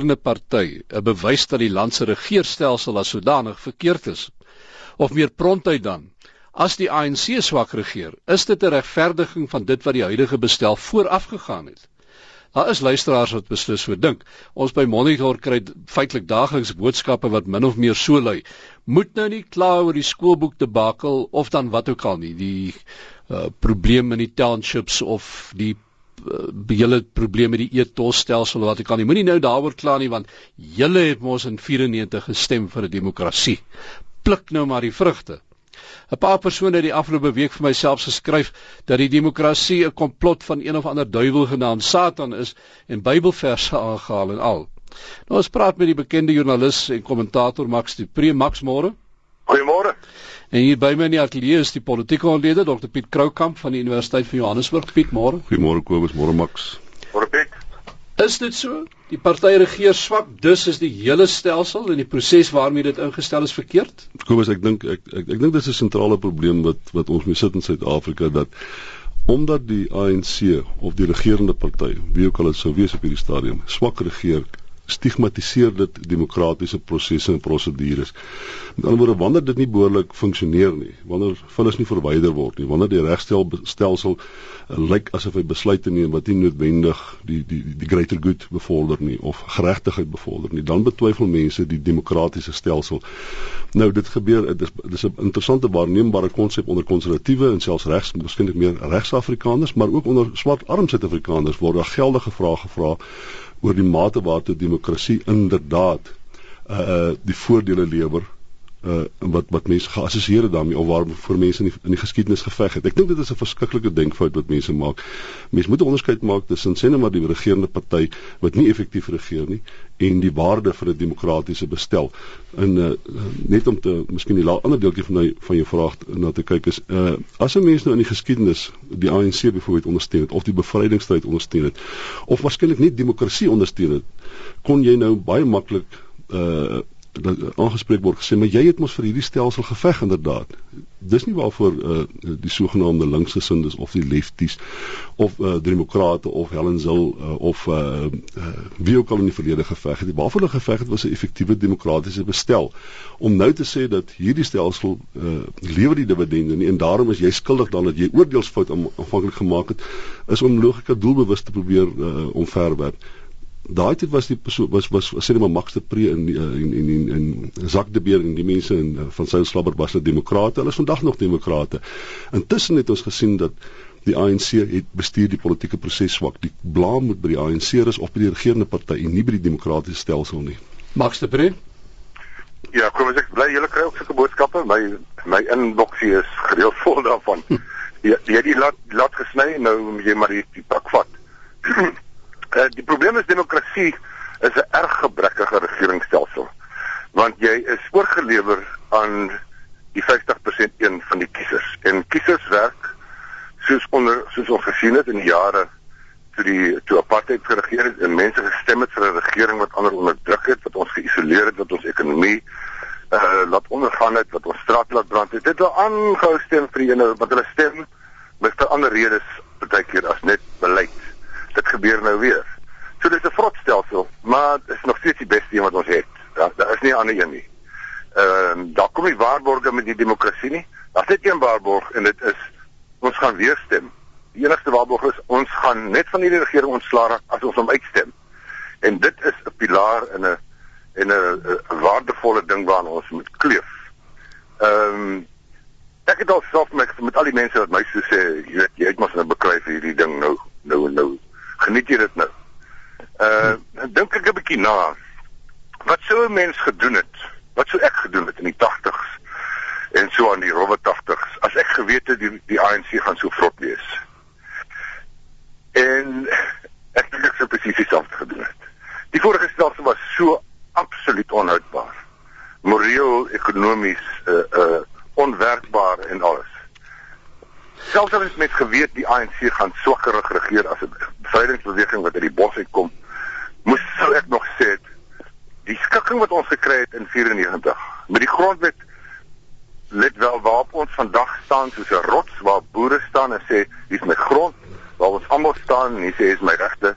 regerende party 'n bewys dat die land se regeringsstelsel as sodanig verkeerd is. Of meer prontuit dan, as die ANC swak regeer, is dit 'n regverdiging van dit wat die huidige bestel vooraf gegaan het. Daar is luisteraars wat beslis so dink. Ons by Monitor kry feitelik daagliks boodskappe wat min of meer so lui: Moet nou nie kla oor die skoolboek debakel of dan wat ook al nie, die uh, probleem in die townships of die hele probleem met die etosstelsel wat ek kan nie. Moenie nou daaroor kla nie want julle het mos in 94 gestem vir 'n demokrasie. Pluk nou maar die vrugte. 'n paar persone het die afgelope week vir myself geskryf dat die demokrasie 'n komplot van een of ander duiwel genaamd Satan is en Bybelverse aangehaal en al. Nou ons praat met die bekende joernalis en kommentator Max de Pre. Max môre. Goeiemôre En hier by my in die ateljee is die politieke ontleder Dr Piet Kroukamp van die Universiteit van Johannesburg. Piet, môre. Goeiemôre Kobus, môre Max. Môre Piet. Is dit so? Die party regeer swak, dus is die hele stelsel en die proses waarmee dit ingestel is verkeerd? Kobus, ek dink ek ek, ek dink dis 'n sentrale probleem wat wat ons mee sit in Suid-Afrika dat omdat die ANC of die regerende party, wie ook al dit sou wees op hierdie stadium, swak regeer, stigmatiseer dit demokratiese prosesse en prosedures. Met ander woorde, wanneer dit nie behoorlik funksioneer nie, wanneer vullis nie verwyder word nie, wanneer die regstelsel uh, lyk asof hy besluite neem wat nie noodwendig die die die greater good bevorder nie of geregtigheid bevorder nie, dan betwyfel mense die demokratiese stelsel. Nou dit gebeur dit is dis 'n interessante waarneembare konsep onder konservatiewe en selfs regs, miskien meer regs-Afrikaners, maar ook onder swart-arm Suid-Afrikaners word daar geldige vrae gevra oor die mate waartoe demokrasie inderdaad uh, uh die voordele lewer uh wat wat mense geassosieer daarmee of waar vir mense in die, in die geskiedenis geveg het. Ek dink dit is 'n verskriklike denkfout wat mense maak. Mense moet 'n onderskeid maak tussen sê net maar die regerende party wat nie effektief regeer nie en die waarde vir 'n demokratiese bestel. En uh net om te miskien die ander deeltjie van my van jou vraag na te kyk is uh as 'n mens nou in die geskiedenis die ANC byvoorbeeld ondersteun het of die bevrydingsstryd ondersteun het of waarskynlik nie demokrasie ondersteun het, kon jy nou baie maklik uh aangespreek word gesê maar jy het mos vir hierdie stelsel geveg inderdaad. Dis nie waarvoor uh, die sogenaamde linksgesindes of die lefties of uh, demokrate of Helen Zil uh, of uh, uh, wie ook al in die verlede geveg het. Waarvoor hulle geveg het was 'n effektiewe demokratiese bestel. Om nou te sê dat hierdie stelsel uh, lewer die dividende nie en daarom is jy skuldig dan dat jy oordeelsfout aanvanklik gemaak het is om logika doelbewus te probeer uh, omverwerp daai tyd was die persoon was was sê net maar Max de Pre en en en en, en Zak de Beer en die mense in eh, van sy slabber was hulle demokrate hulle is vandag nog demokrate intussen het ons gesien dat die ANC het bestuur die politieke proses swak die blaam moet by die ANC is of by die regerende party en nie by die demokratiese stelsel nie Max de Pre Ja, kom ek bly julle kry ook sulke boodskappe. My my inboxie is gereeld vol daarvan. Hm. Jy jy die laat laat gesny nou jy maar die, die pak vat. Uh, die probleem is demokrasie is 'n erg gebrekkige regeringsstelsel want jy is oorgelewer aan die 50% een van die kiesers en kiesers werk soos onder soos ons gesien het in die jare toe die toe apartheid geregeer het en mense gestem het vir 'n regering wat ander onderdruk het wat ons geïsoleer het wat ons ekonomie uh laat ondergaan het wat ons straat laat brand het. Dit het aangehou stem vir die ene wat hulle stem met ander redes partykeer as net beleid dit gebeur nou weer. So dis 'n vrotstelsel, maar dit is nog steeds die beste een wat ons het. Daar daar is nie 'n ander een nie. Ehm uh, daar kom nie waarborge met die demokrasie nie. Daar's net een waarborg en dit is ons gaan weer stem. Die enigste waarborg is ons gaan net van hierdie regering ontslaa raak as ons hom uitstem. En dit is 'n pilaar in 'n en 'n waardevolle ding waaraan ons moet kleef. Ehm um, ek het al self met met al die mense wat my so sê, jy weet jy het mos nou bekry vir hierdie ding nou nou nou geniet jy dit nou? Uh dink ek 'n bietjie na. Wat sou 'n mens gedoen het? Wat sou ek gedoen het in die 80s en so aan die rowwe 80s as ek geweet het die die ANC gaan so vrot wees? En ek dink ek sou presies dieselfde gedoen het. Die vorige stelsel was so absoluut onhoudbaar. Moreel, ekonomies, uh uh onwerkbaar en alles. Selfs as mens geweet die ANC gaan swakkerig regeer as 'n bevrydingsbeweging wat uit die bos uitkom, moes sou ek nog sê die skikking wat ons gekry het in 94 met die grondwet let wel waarop ons vandag staan soos 'n rots waar boere staan en sê hier's my grond waar ons almal staan en hier sê is my regte.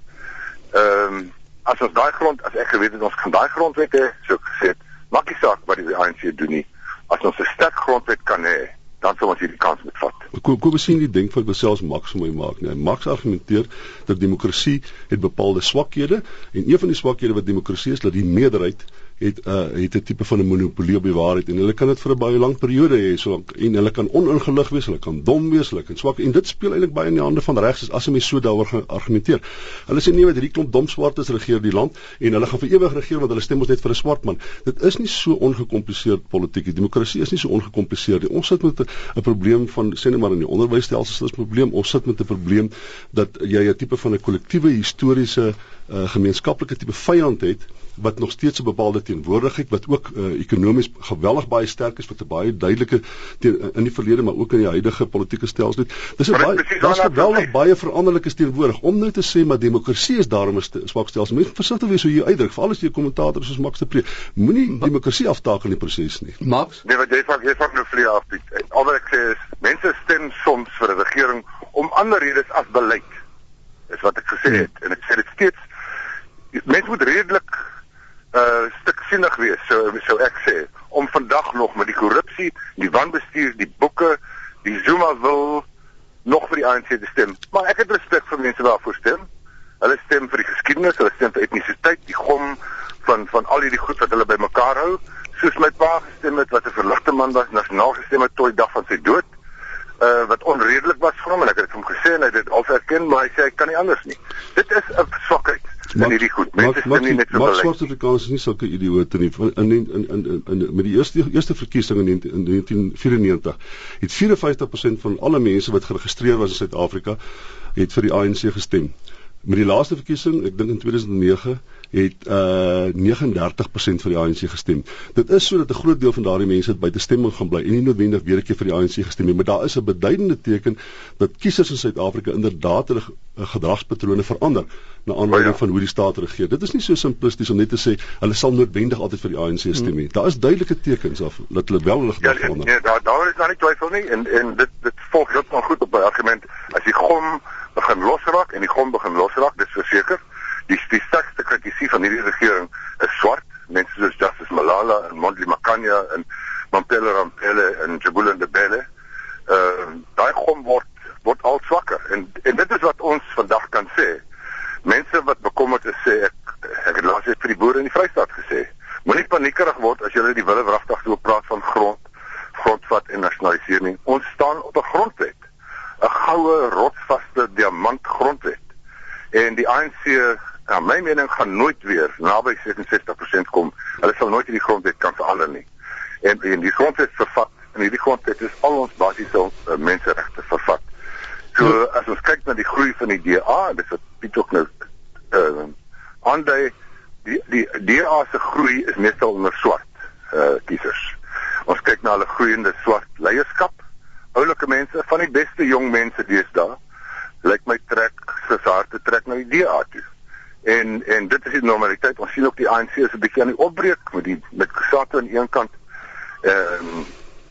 Ehm um, as ons daai grond as ek geweet het ons gaan daai grondwet hê, so gesê het, maak nie saak wat die ANC doen nie. As ons 'n sterk grondwet kan hê, dan sou ons hierdie kans moet vat. Kom kom sien die ding wat selfs Max my maak, nee. Max argumenteer dat demokrasie het bepaalde swakhede en een van die swakhede wat demokrasie is dat die meerderheid het uh, het 'n tipe van 'n monopolie op die waarheid en hulle kan dit vir 'n baie lang periode hê so en hulle kan oningelig wees, hulle kan dom wees, hulle kan swak en dit speel eintlik baie in die hande van regs as 'n mens so daaroor argumenteer. Hulle sê nee, wat hierdie klomp dom swartes regeer die land en hulle gaan vir ewig regeer want hulle stem ons net vir 'n swart man. Dit is nie so ongekompliseerd politiek. Die demokrasie is nie so ongekompliseerd nie. Ons sit met 'n probleem van sê net maar in die onderwysstelsel is 'n probleem. Ons sit met 'n probleem dat jy 'n tipe van 'n kollektiewe historiese uh, gemeenskaplike tipe vyand het wat nog steeds 'n bepaalde teenwoordigheid wat ook uh, ekonomies geweldig baie sterk is wat 'n baie duidelike teen, uh, in die verlede maar ook in die huidige politieke stelsel het. Dis 'n baie daar's geweldig baie veranderlikes teenwoordig om nou te sê maar demokrasie is daarom 'n swak stelsel. Mens versigtig wees hoe jy uitdruk, veral as jy 'n kommentator soos Max de Pre. Moenie demokrasie aftakel in die proses nie. Max, nee, wat jy van jy van nou vlie af. Al wat ek sê is mense stem soms vir 'n regering om ander redes as beleid. Is wat ek gesê het hmm. en ek sê dit steeds mense moet redelik uh stiksinnig wees so sou ek sê om vandag nog met die korrupsie, die wanbestuur, die boeke, die Zuma wil nog vir die ANC te stem. Maar ek het respek vir mense wat voor stem. Hulle stem vir die geskiedenis, hulle stem vir etnisiteit, die gom van van al hierdie goed wat hulle bymekaar hou. Soos my pa gestem het wat 'n verligte man was, nasionaal gestem het tot die dag van sy dood. Uh wat onredelik was vir hom en ek het hom gesê en hy het dit al erken, maar hy sê hy kan nie anders nie. Dit is 'n swakheid in hierdie goed. Mense stem nie net vir beleid. Maar Suid-Afrikaners is nie sulke idioote nie. In in in in, in met die eerste eerste verkiesing in, in 1994 het 54% van alle mense wat geregistreer was in Suid-Afrika het vir die ANC gestem. Met die laaste verkiesing, ek dink in 2009 het uh 39% vir die ANC gestem. Dit is sodat 'n groot deel van daardie mense by te stemming gaan bly en nie noodwendig weer 'n keer vir die ANC gestem het, maar daar is 'n beduidende teken dat kiesers in Suid-Afrika inderdaad hulle uh, gedragspatrone verander na aanleiding ja. van hoe die staat regeer. Dit is nie so simplisties om net te sê hulle sal noodwendig altyd vir die ANC stem nie. Hmm. Daar is duidelike tekens af dat hulle wel hulle gedrag ja, verander. Ja, nee, daar daar is nou nie twyfel nie en en dit dit volg heeltemal goed op by argument as die gom begin losraak en die gom begin losraak, dis verseker die sterkste kritisie van hierdie regering is swart. Mense soos Justice Malala en Mondli Makanya en Mampela Rampele en Jabula Ndebele uh daai gom word word al swakker. En en dit is wat ons vandag kan sê. Mense wat bekommerd is sê ek ek het laas net vir die boere in die Vrystaat gesê moenie paniekerig word as jy die wille wragtig so praat van grond grondvat en nasionalisering ons staan op 'n grondwet 'n goue rotsvaste diamant grondwet. En die ANC Ja, my mening gaan nooit weer naby 67% kom. Hulle sal nooit hierdie grondwet kan verander nie. En en die grondwet vervat en hierdie grondwet is al ons basiese uh, menseregte vervat. So as ons kyk na die groei van die DA dis wat Piet ook nou uh aandui die die DA se groei is meestal onder swart uh kiesers. Ons kyk na hulle groeiende swart leierskap. Oulike mense van die beste jong mense deesdae lyk my trek se harte trek na die DA toe. En dit is die normaliteit. Ons sien ook die ANC is 'n bietjie aan die opbreek met die met Kusatu aan een kant ehm um,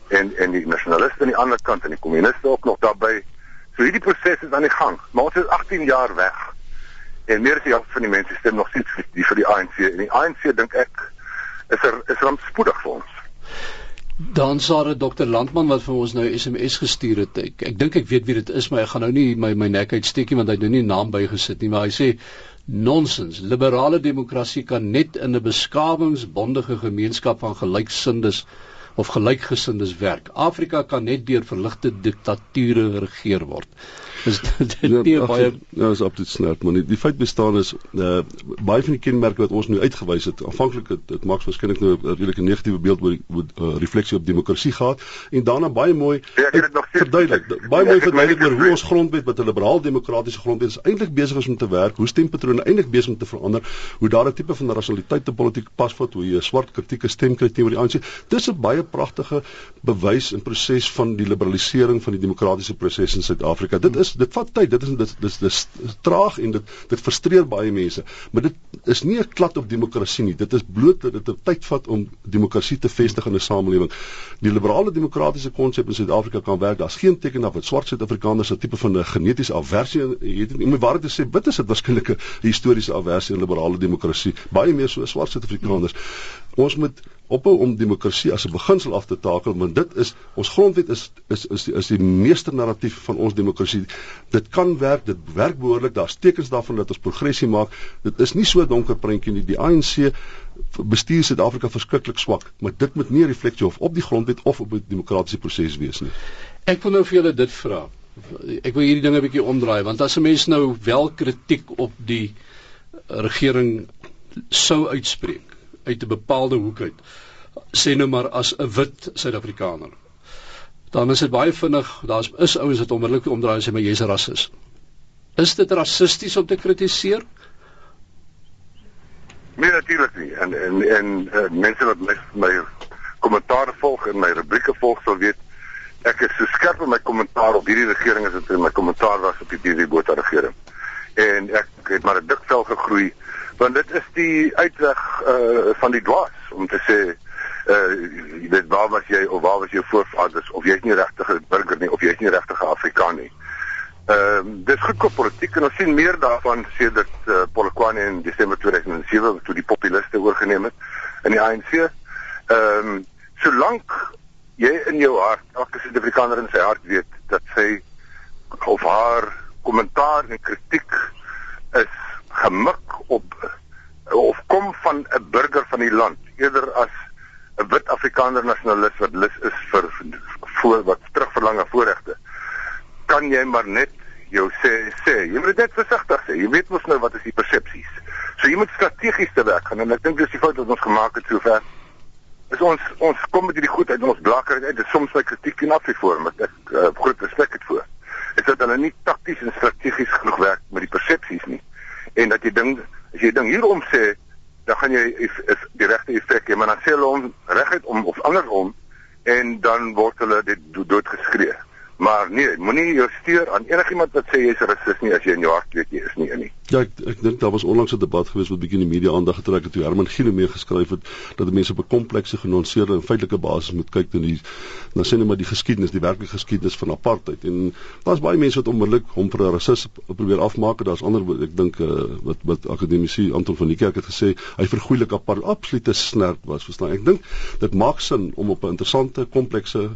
en en die nasionaliste aan die ander kant en die kommuniste ook nog daarbey. So hierdie proses is aan die gang. Maar ons is 18 jaar weg. En meer as die helfte van die mense stem nog steeds vir die vir die ANC en die ANC dink ek is er is rampspoedig vir ons. Dan sare Dr Landman wat vir ons nou SMS gestuur het. Ek ek dink ek weet wie dit is, maar ek gaan nou nie my my nek uitsteek nie want hy het nou nie 'n naam bygesit nie, maar hy sê Nonsens. Liberale demokrasie kan net in 'n beskawingsbondige gemeenskap van gelyksindes of gelykgesindes werk. Afrika kan net deur verligte diktature regeer word. Dis dit ja, nie baie ja, is absoluut snert, maar die, die feit bestaan is uh baie van die kenmerke wat ons nou uitgewys het, aanvanklik het dit maks waarskynlik nou 'n redelike negatiewe beeld oor uh, refleksie op demokrasie gehad en daarna baie mooi ja, verduidelik. Baie mooi verduidelik oor hoe ons grondwet wat 'n liberaal demokratiese grondwet is eintlik besig is om te werk, hoe stempatrone eintlik besig om te verander, hoe daar 'n tipe van rasionaliteit te politiek pasvat, hoe jy 'n swart kritieke stem kry teenoor die ANC. Dis 'n baie pragtige bewys en proses van die liberalisering van die demokratiese proses in Suid-Afrika. Dit is dit vat tyd. Dit is dit dis dis traag en dit dit frustreer baie mense. Maar dit is nie 'n klad op demokrasie nie. Dit is bloot dat dit tyd vat om demokrasie te vestig in 'n samelewing. Die liberale demokratiese konsep in Suid-Afrika kan werk. Daar's geen teken dat wat swart Suid-Afrikaners 'n tipe van 'n genetiese aversie het. Jy moet waar te sê, wit is dit waarskynlik 'n historiese aversie in liberale demokrasie. Baie meer so swart Suid-Afrikaners. Ons moet ophou om demokrasie as 'n beginsel af te takel, want dit is ons grondwet is is is die, is die meester narratief van ons demokrasie. Dit kan werk, dit werk behoorlik. Daar's tekens daarvan dat ons progressie maak. Dit is nie so donker prentjie nie. Die ANC bestuur Suid-Afrika verskriklik swak, maar dit moet nie 'n refleksie of op die grondwet of op die demokratiese proses wees nie. Ek wil nou vir julle dit vra. Ek wil hierdie dinge 'n bietjie omdraai want as 'n mens nou wel kritiek op die regering sou uitspreek uit 'n bepaalde hoek uit. Sê nou maar as 'n wit Suid-Afrikaner. Dan is dit baie vinnig daar's is ouens wat onmiddellik omdraai en sê maar jy's 'n rasis is dit rassisties om te kritiseer? Nee natuurlik nie en en en uh, mense wat my my kommentaar volg en my rubrieke volg sal weet ek is so skerp in my kommentaar op hierdie regering as dit in my kommentaar was op die DD Botha regering en ek het maar 'n dik vel gegroei want dit is die uitweg uh van die dwaas om te sê uh jy weet waar was jy of waar was jou voorvaders of jy's nie regtig 'n burger nie of jy's nie regtig 'n Afrikaan nie. Ehm uh, dis goedkoop politiek en ons sien meer daarvan sedert uh, Polokwane in Desember 2007 toe die populiste oorgeneem het in die ANC. Ehm um, solank jy in jou hart, elke Suid-Afrikaner in sy hart weet dat sy of haar kommentaar en kritiek is gemik op of kom van 'n burger van die land eerder as 'n wit Afrikaner nasionalis wat lus is vir voor wat terugverlang na voorregte kan jy maar net jou sê sê jy moet net versigtig sê jy weet mos nou wat is die persepsies so jy moet strategies te werk gaan en ek dink dis die fout wat ons gemaak het sover. Is ons ons kom met hierdie goed uit ons blakker uit dit soms my kritiek en afvorm ek uh, groot respek het voor is dat hulle nie takties en strategies genoeg werk met die persepsies nie. En dat jy ding as jy ding hierom sê dan gaan jy is, is die regte effek hê maar dan sê hulle reguit om of andersom en dan word hulle dit doodgeskree maar nee moenie jou steur aan enigiemand wat sê jy's 'n rasis nie as jy in jou hart weet jy is nie nie Ja, ek ek dink daar was onlangs 'n debat gewees wat bietjie in die media aandag getrek het toe Herman Giele mee geskryf het dat mense op 'n komplekse genuanceerde en feitelike basis moet kyk na die na sê net maar die geskiedenis, die werklike geskiedenis van apartheid. En daar's baie mense wat onmiddellik hom vir 'n rasis probeer afmaak. Daar's ander ek dink uh, wat wat akademici Anton van die Kerk het gesê hy vergoeilik apartheid absolute snerp was, verstaan. Ek dink dit maak sin om op 'n interessante komplekse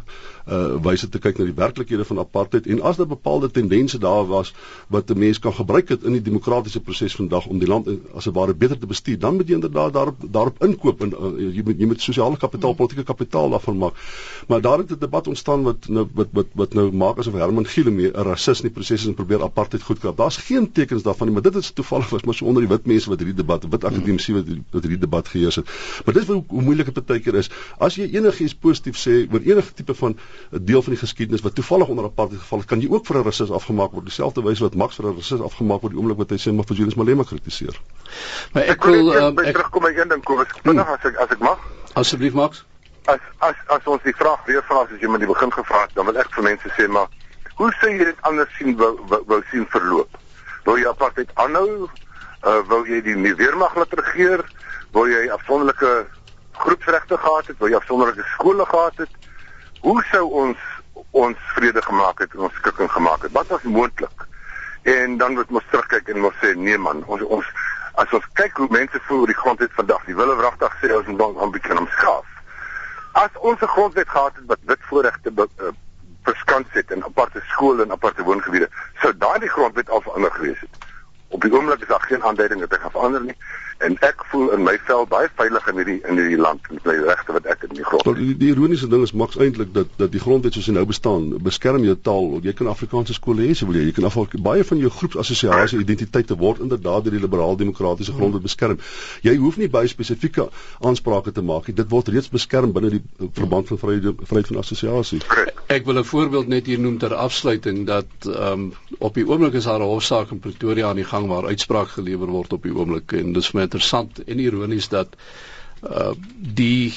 uh wyse te kyk na die werklikhede van apartheid en as daar bepaalde tendense daar was wat 'n mens kan gebruik het in die demokratiese proses vandag om die land as 'n ware beter te bestuur, dan moet jy inderdaad daarop daarop inkoop en uh, jy moet jy moet sosiale kapitaal, politieke kapitaal daarvan maak. Maar daar het 'n debat ontstaan wat nou wat wat wat nou maak asof Herman Giele mee 'n rasis in die proses is en probeer apartheid goedkoop. Daar's geen tekens daarvan nie, maar dit is toevallig was maar so onder die wit mense wat hierdie debat, wit akademici wat wat hierdie debat geheers het. Maar dit is hoe, hoe moeilik dit baie keer is. As jy enigiets positief sê oor enige tipe van 'n deel van die geskiedenis wat toevallig onder apartheid geval het, kan jy ook vir 'n rasis afgemaak word. Dieselfde wyse wat Max vir 'n rasis afgemaak word die oomblik wat hy sê maar vir Julius Malema kritiseer. Maar ek, ek wil um, ek terugkom by een ding kom as vinnig hmm. as ek as ek mag. Asseblief Max. As as as ons die vraag weer vra as jy met die begin gevra het, dan wil ek vir mense sê maar hoe sou jy dit anders sien wou wou, wou sien verloop? Wou jy apartheid aanhou? Uh wou jy die weermag laat regeer? Wou jy afsonderlike groepsregte gehad het? Wou jy afsonderlike skole gehad het? hoe sou ons ons vrede gemaak het en ons skikking gemaak het? Wat was moontlik? En dan moet ons terugkyk en ons sê nee man, ons ons as ons kyk hoe mense voel oor die grondwet vandag, die wille wragtig sê ons moet dan 'n bietjie hom skaaf. As ons 'n grondwet gehad het wat wit voorregte uh, verskans het in aparte skole en aparte woongebiede, sou daardie grondwet al verander gewees het. Op die oomblik is daar geen aanduiding dat dit gaan verander nie en ek voel in my vel baie veilig in hierdie in hierdie land met my regte wat ek in die grond. Die, die ironiese ding is maks eintlik dat dat die grondwet soos hy nou bestaan, beskerm jou taal. Jy kan Afrikaanse skole hê, so wil jy. Jy kan afval baie van jou groepsassosiasie identiteite word inderdaad deur die liberaal-demokratiese grondwet beskerm. Jy hoef nie baie spesifieke aansprake te maak nie. Dit word reeds beskerm binne die verband van vryheid vryheid van assosiasie. Ek wil 'n voorbeeld net hier noem ter afsluiting dat ehm um, op die oomblik is daar 'n hofsaak in Pretoria aan die gang waar uitspraak gelewer word op die oomblik en dis my interessant en ironies dat uh die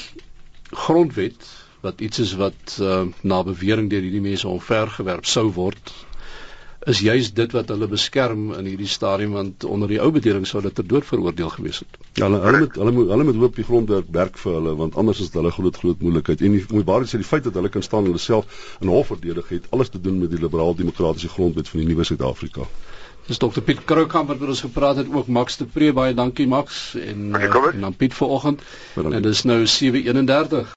grondwet wat iets is wat uh na bewering deur hierdie mense omvergewerp sou word is juis dit wat hulle beskerm in hierdie stadium want onder die ou bedering sou hulle ter dood veroordeel gewees het. Ja, hulle hulle moet hulle moet hulle moet hoop die grondwerk werk vir hulle want anders is dit hulle groot groot moeilikheid. En die moet baie sê die feit dat hulle kan staan en hulle self in hof verdedig het alles te doen met die liberaal demokratiese grondwet van die nuwe Suid-Afrika. Dis Dr Piet Kroukamp wat met ons gepraat het ook Max de Pre. Baie dankie Max. En, uh, en dan Piet vanoggend. En dis nou 7:31